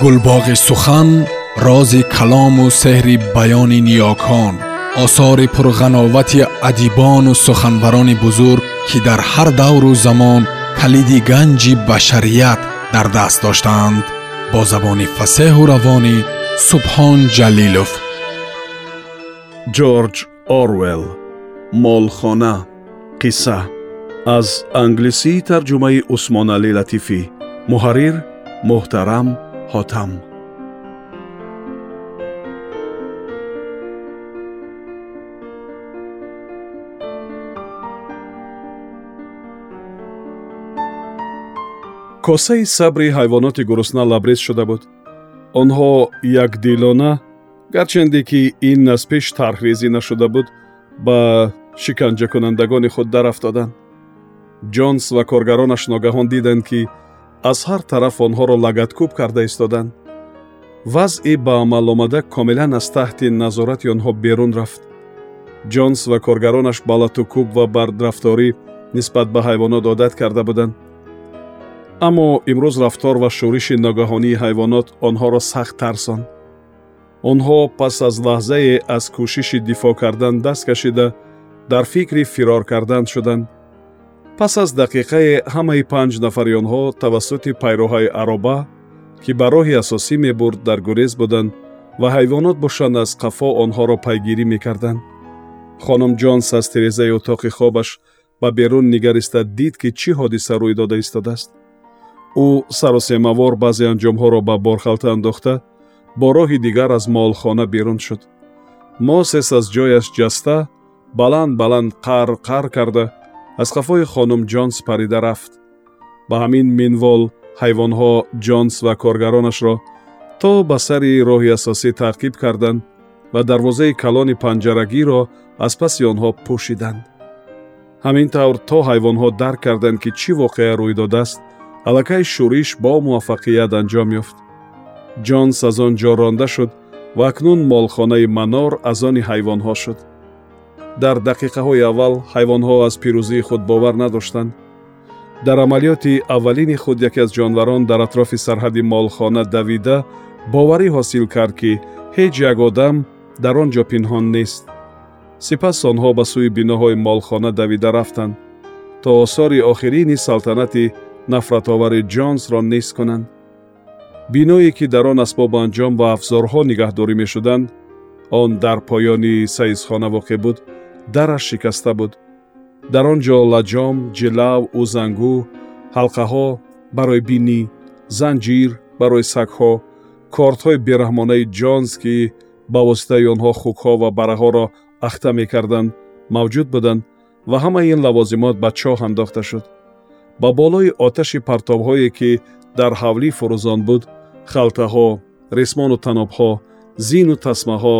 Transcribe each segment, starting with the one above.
гулбоғи сухан рози калому сеҳри баёни ниёкон осори пурғановати адибону суханварони бузург ки дар ҳар давру замон калиди ганҷи башарият дар даст доштаанд бо забони фасеҳу равонӣ субҳон ҷалилов. Ҷорҷ орвел молхона қисса аз англисии тарҷумаи усмоналӣ латифӣ. Муҳаррир муҳтарам ҳотам косаи сабри ҳайвоноти гурусна лабрез шуда буд. Онҳо якдилона гарчанде ки ин аз пеш тарҳрезӣ нашуда буд ба шиканҷакунандагони худ дарафтоданд. Ҷонс ва коргаронаш ногаҳон диданд ки аз ҳар тараф онҳоро лагаткӯб карда истоданд. Вазъи ба амаломада комилан аз таҳти назорати онҳо берун рафт. Ҷонс ва коргаронаш ба латукӯб ва бадрафторӣ нисбат ба ҳайвонот одат карда буданд. Аммо имрӯз рафтор ва шӯриши ногаҳонии ҳайвонот онҳоро сахт тарсон. Онҳо пас аз лаҳзае аз кӯшиши дифоъ кардан даст кашида дар фикри фирор кардан шуданд пас аз дақиқае ҳамаи панҷ нафари онҳо тавассути пайроҳаи ароба ки ба роҳи асосӣ мебурд дар гурез буданд ва ҳайвонот бошанд аз қафо онҳоро пайгирӣ мекарданд. Хонум ҷонс аз тирезаи утоқи хобаш ба берун нигариста дид ки чӣ ҳодиса рӯй дода истодааст. Ӯ саросемавор баъзе анҷомҳоро ба борхалта андохта бо роҳи дигар аз молхона берун шуд. Мосес аз ҷояш ҷаста баланд баланд қар қар карда аз қафои хонум ҷонс парида рафт. Ба ҳамин минвол ҳайвонҳо ҷонс ва коргаронашро то ба сари роҳи асосӣ таъқиб карданд ва дарвозаи калони панҷарагиро аз паси онҳо пӯшиданд. Ҳамин тавр то ҳайвонҳо дарк карданд ки чӣ воқеа рӯй додааст аллакай шӯриш бо муваффақият анҷом ёфт. Ҷонс аз он ҷо ронда шуд ва акнун молхонаи манор аз они ҳайвонҳо шуд дар дақиқаҳои аввал ҳайвонҳо аз пирӯзии худ бовар надоштанд. Дар амалиёти аввалини худ яке аз ҷонварон дар атрофи сарҳади молхона давида боварӣ ҳосил кард ки ҳеҷ як одам дар он ҷо пинҳон нест сипас онҳо ба сӯи биноҳои молхона давида рафтанд то осори охирини салтанати нафратовари ҷонсро нест кунанд. Биное ки дар он асбобу анҷом ва афзорҳо нигаҳдорӣ мешуданд он дар поёни саизхона воқеъ буд дараш шикаста буд. Дар он ҷо лаҷом ҷилав ӯзангу ҳалқаҳо барои бинӣ занҷир барои сагҳо кортҳои бераҳмонаи ҷонс ки ба воситаи онҳо хукҳо ва бараҳҳоро ахта мекарданд мавҷуд буданд ва ҳамаи ин лавозимот ба чоҳ андохта шуд. Ба болои оташи партовҳое ки дар ҳавлӣ фурӯзон буд халтаҳо ресмону танобҳо зину тасмаҳо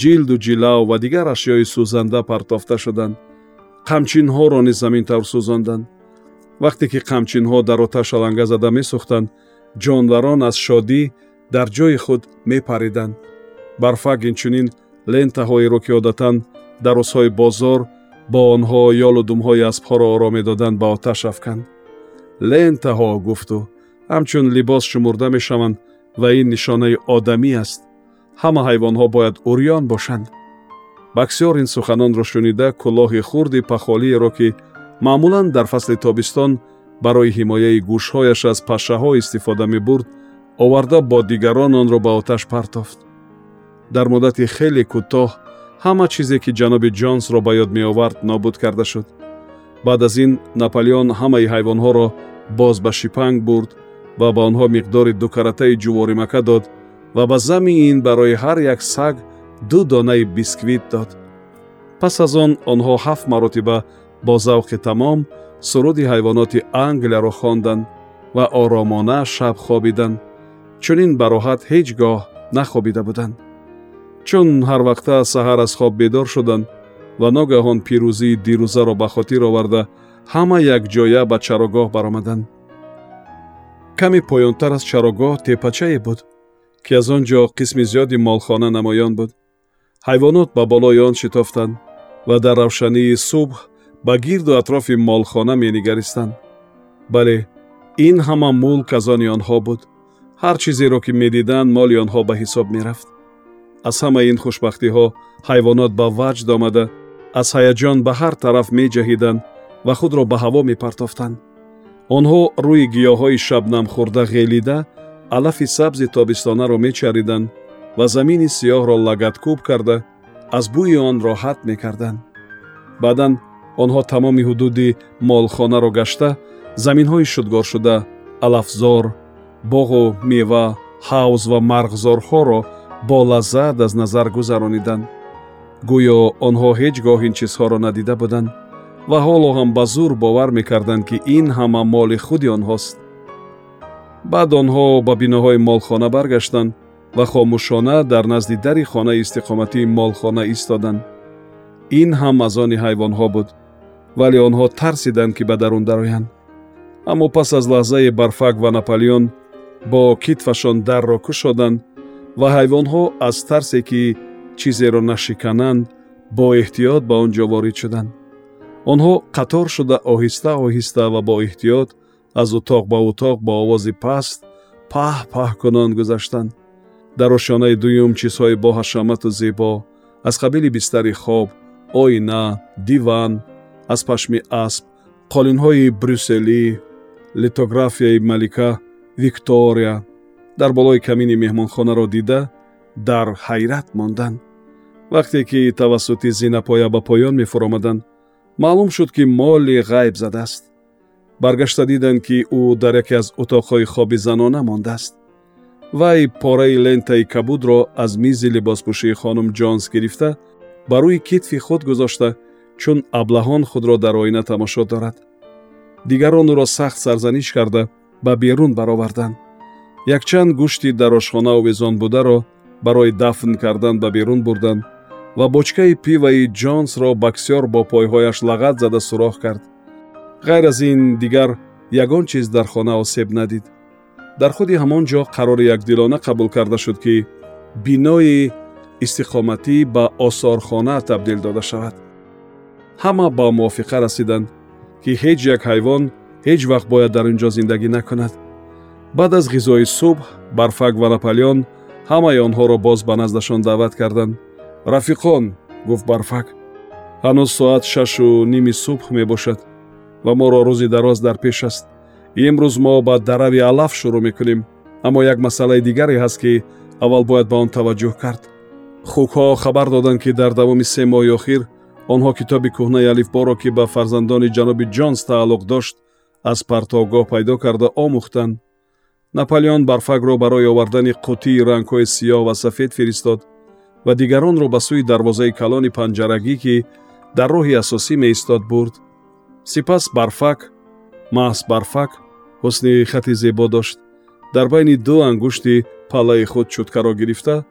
ҷилду ҷилав ва дигар ашёи сӯзанда партофта шуданд. Қамчинҳоро низ замин тавр сӯзонданд. Вақте ки қамчинҳо дар оташ аланга зада месӯхтанд ҷонварон аз шодӣ дар ҷои худ мепариданд. Барфак инчунин лентаҳоеро ки одатан дар рӯзҳои бозор бо онҳо ёлу думҳои аспҳоро оро медоданд ба оташ афканд. Лентаҳо гуфту ҳамчун либос шумурда мешаванд ва ин нишонаи одамӣ аст ҳама ҳайвонҳо бояд урён бошанд. Баксёр ин суханонро шунида кӯлоҳи хурди пахолиеро ки маъмулан дар фасли тобистон барои ҳимояи гӯшҳояш аз пашшаҳо истифода мебурд оварда бо дигарон онро ба оташ партофт. Дар муддати хеле кӯтоҳ ҳама чизе ки ҷаноби ҷонсро ба ёд меовард нобуд карда шуд. Баъд аз ин наполеон ҳамаи ҳайвонҳоро боз ба шипанг бурд ва ба онҳо миқдори дукаратаи ҷуворимака дод ва ба зами ин барои ҳар як саг ду донаи бисквит дод. Пас аз он онҳо ҳафт маротиба бо завқи тамом суруди ҳайвоноти англияро хонданд ва оромона шаб хобиданд. Чунин бароҳат ҳеҷ гоҳ нахобида буданд. Чун ҳарвақта саҳар аз хоб бедор шуданд ва ногаҳон пирӯзии дирӯзаро ба хотир оварда ҳама якҷоя ба чарогоҳ баромаданд. Каме поёнтар аз чарогоҳ тепачае буд ки аз он ҷо қисми зиёди молхона намоён буд. Ҳайвонот ба болои он шитофтанд ва дар равшании субҳ ба гирду атрофи молхона менигаристанд. Бале ин ҳама мулк аз они онҳо буд. Ҳар чизеро ки медиданд моли онҳо ба ҳисоб мерафт. Аз ҳамаи ин хушбахтиҳо ҳайвонот ба ваҷд омада аз ҳаяҷон ба ҳар тараф меҷаҳиданд ва худро ба ҳаво мепартофтанд. Онҳо рӯи гиёҳҳои шабнамхӯрда ғелида алафи сабзи тобистонаро мечариданд ва замини сиёҳро лагаткӯб карда аз бӯи он роҳат мекарданд. Баъдан онҳо тамоми ҳудуди молхонаро гашта заминҳои шудгоршуда алафзор боғу мева ҳавз ва марғзорҳоро бо лаззат аз назар гузарониданд гӯё онҳо ҳеҷ гоҳ ин чизҳоро надида буданд ва ҳоло ҳам ба зур бовар мекарданд ки ин ҳама моли худи онҳост баъд онҳо ба биноҳои молхона баргаштанд ва хомӯшона дар назди дари хонаи истиқоматии молхона истоданд ин ҳам аз они ҳайвонҳо буд вале онҳо тарсиданд ки ба дарун дароянд. Аммо пас аз лаҳзае барфак ва наполеон бо китфашон дарро кушоданд ва ҳайвонҳо аз тарсе ки чизеро нашикананд бо эҳтиёт ба он ҷо ворид шуданд. Онҳо қатор шуда оҳиста оҳиста ва бо эҳтиёт аз утоқ ба утоқ бо овози паст паҳ паҳ кунон гузаштанд дар ошонаи дуюм чизҳои боҳашамату зебо аз қабили бистари хоб оина диван аз пашми асп қолинҳои брюсселӣ литографияи малика виктория дар болои камини меҳмонхонаро дида дар ҳайрат монданд. Вақте ки тавассути зинапоя ба поён мефуромаданд маълум шуд ки моли ғайб задааст баргашта диданд ки ӯ дар яке аз утоқҳои хоби занона мондааст. Вай пораи лентаи кабудро аз мизи либоспӯшии хонум ҷонс гирифта ба рӯи китфи худ гузошта чун аблаҳон худро дар оина тамошо дорад. Дигарон ӯро сахт сарзаниш карда ба берун бароварданд. Якчанд гӯшти дар ошхона овезон бударо барои дафн кардан ба берун бурданд ва бочкаи пиваи ҷонсро баксёр бо пойҳояш лағат зада сурох кард ғайр аз ин дигар ягон чиз дар хона осеб надид. Дар худи ҳамон ҷо қарори якдилона қабул карда шуд ки бинои истиқоматӣ ба осорхона табдил дода шавад. Ҳама ба мувофиқа расиданд ки ҳеҷ як ҳайвон ҳеҷ вақт бояд дар ин ҷо зиндагӣ накунад. Баъд аз ғизои субҳ барфак ва наполеон ҳамаи онҳоро боз ба наздашон даъват карданд. Рафиқон гуфт барфак ҳанӯз соат шашу ними субҳ мебошад ва моро рӯзи дароз дар пеш аст. Имрӯз мо ба дарави алаф шурӯъ мекунем аммо як масъалаи дигаре ҳаст ки аввал бояд ба он таваҷҷӯҳ кард. Хукҳо хабар доданд ки дар давоми се моҳи охир онҳо китоби кӯҳнаи алифборо ки ба фарзандони ҷаноби ҷонс тааллуқ дошт аз партовгоҳ пайдо карда омӯхтанд. Наполеон барфакро барои овардани қуттии рангҳои сиёҳ ва сафед фиристод ва дигаронро ба сӯи дарвозаи калони панҷарагӣ ки дар роҳи асосӣ меистод бурд сипас барфак маҳз барфак ҳусни хати зебо дошт. Дар байни ду ангушти паллаи худ чуткаро гирифта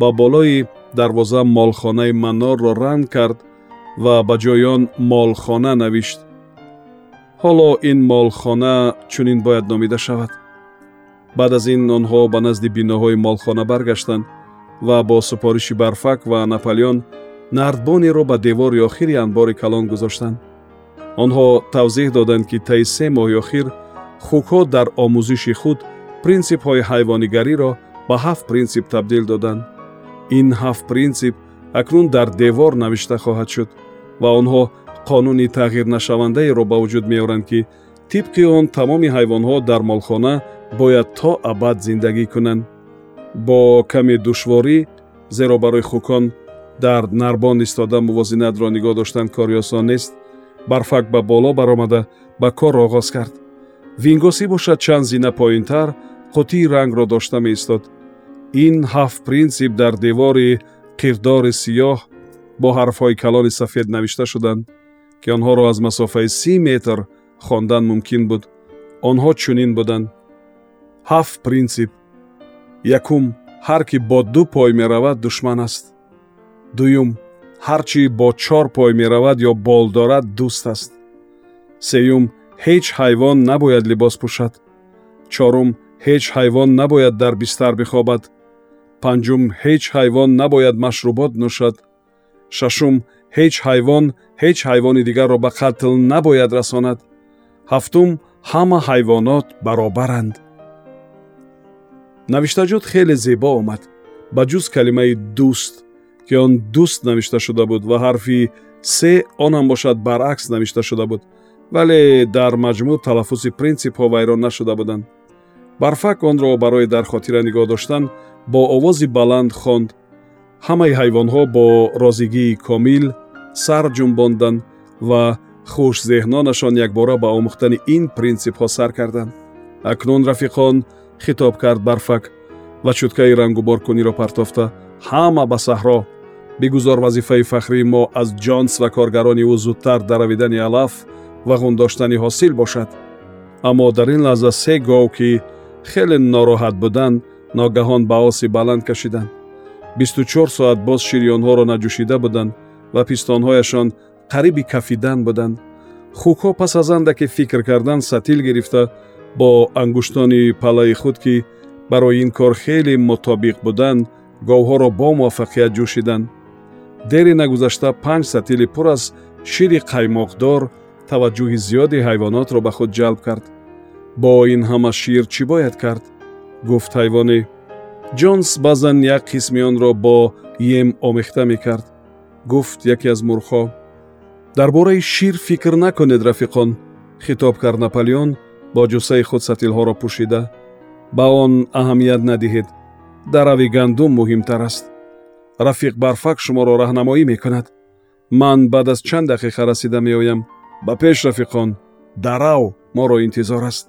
ба болои дарвоза молхонаи манорро ранг кард ва ба ҷои он молхона навишт. Ҳоло ин молхона чунин бояд номида шавад. Баъд аз ин онҳо ба назди биноҳои молхона баргаштанд ва бо супориши барфак ва наполеон нардбонеро ба девори охири анбори калон гузоштанд онҳо тавзеҳ доданд ки таи се моҳи охир хукҳо дар омӯзиши худ принсипҳои ҳайвонигариро ба ҳафт принсип табдил доданд. Ин ҳафт принсип акнун дар девор навишта хоҳад шуд ва онҳо қонуни тағйирнашавандаеро ба вуҷуд меоранд ки тибқи он тамоми ҳайвонҳо дар молхона бояд то абад зиндагӣ кунанд. Бо каме душворӣ зеро барои хукон дар нарбон истода мувозинатро нигоҳ доштан кори осон нест барфак ба боло баромада ба кор оғоз кард. Вингосӣ бошад чанд зина поинтар қуттии рангро дошта меистод. Ин ҳафт принсип дар девори қирдори сиёҳ бо ҳарфҳои калони сафед навишта шуданд ки онҳоро аз масофаи си метр хондан мумкин буд. Онҳо чунин буданд. Ҳафт принсип якум ҳар ки бо ду пой меравад душман аст. Дуюм ҳар чи бо чор пой меравад ё бол дорад дӯст аст. Сеюм ҳеҷ ҳайвон набояд либос пӯшад. Чорум ҳеҷ ҳайвон набояд дар бистар бихобад. Панҷум ҳеҷ ҳайвон набояд машрубот нӯшад. Шашум ҳеҷ ҳайвон ҳеҷ ҳайвони дигарро ба қатл набояд расонад. Ҳафтум ҳама ҳайвонот баробаранд. Навиштаҷот хеле зебо омад. Ба ҷуз калимаи дӯст ки он дӯст навишта шуда буд ва ҳарфи се онам бошад баръакс навишта шуда буд. Вале дар маҷмӯъ талаффузи принсипҳо вайрон нашуда буданд. Барфак онро барои дар хотира нигоҳ доштан бо овози баланд хонд. Ҳамаи ҳайвонҳо бо розигии комил сар ҷумбонданд ва хушзеҳнонашон якбора ба омӯхтани ин принсипҳо сар карданд. Акнун рафиқон хитоб кард барфак ва чуткаи рангуборкуниро партофта. Ҳама ба саҳро бигузор вазифаи фахрии мо аз ҷонс ва коргарони ӯ зудтар даравидани алаф ва ғундоштани ҳосил бошад. Аммо дар ин лаҳза се гов ки хеле нороҳат буданд ногаҳон ба оси баланд кашиданд. бисту чор соат боз шири онҳоро наҷӯшида буданд ва пистонҳояшон қариби кафидан буданд. Хукҳо пас аз андаке фикр кардан сатил гирифта бо ангуштони палаи худ ки барои ин кор хеле мутобиқ буданд говҳоро бо муваффақият ҷӯшиданд дери нагузашта панҷ сатили пур аз шири қаймоқдор таваҷҷӯҳи зиёди ҳайвонотро ба худ ҷалб кард. Бо ин ҳама шир чӣ бояд кард? Гуфт ҳайвоне ҷонс баъзан як қисми онро бо ем омехта мекард гуфт яке аз мурғҳо дар бораи шир фикр накунед рафиқон хитоб кард наполеон бо ҷуссаи худ сатилҳоро пӯшида. Ба он аҳамият надиҳед. Дарави гандум муҳимтар аст рафиқ барфак шуморо раҳнамоӣ мекунад. Ман баъд аз чанд дақиқа расида меоям ба пеш рафиқон дарав моро интизор аст.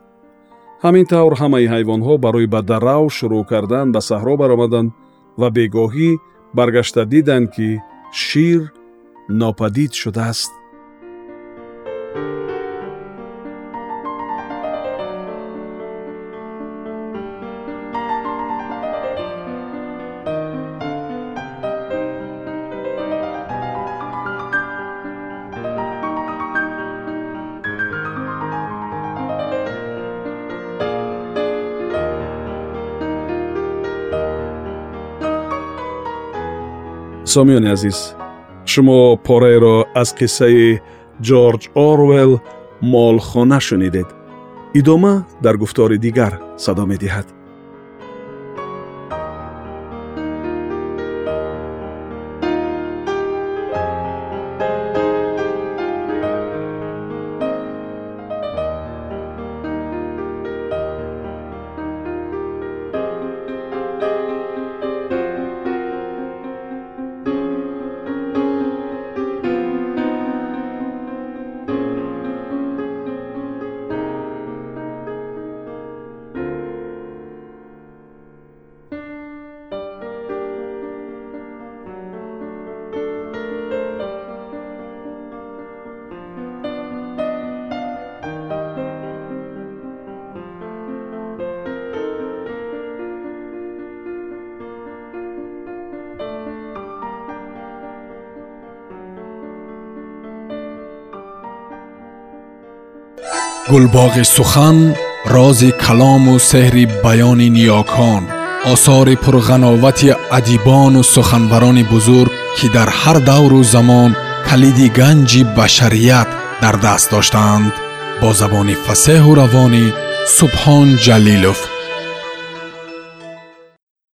Ҳамин тавр ҳамаи ҳайвонҳо барои ба дарав шурӯъ кардан ба саҳро баромаданд ва бегоҳӣ баргашта диданд ки шир нопадид шудааст сомиёни азиз шумо пораеро аз қиссаи ҷорҷ орвелл молхона шунидед. Идома дар гуфтори дигар садо медиҳад гулбоғи сухан рози калому сеҳри баёни ниёкон осори пурғановати адибону суханбарони бузург ки дар ҳар давру замон калиди ганҷи башарият дар даст доштаанд бо забони фасеҳу равонӣ субҳон ҷалилов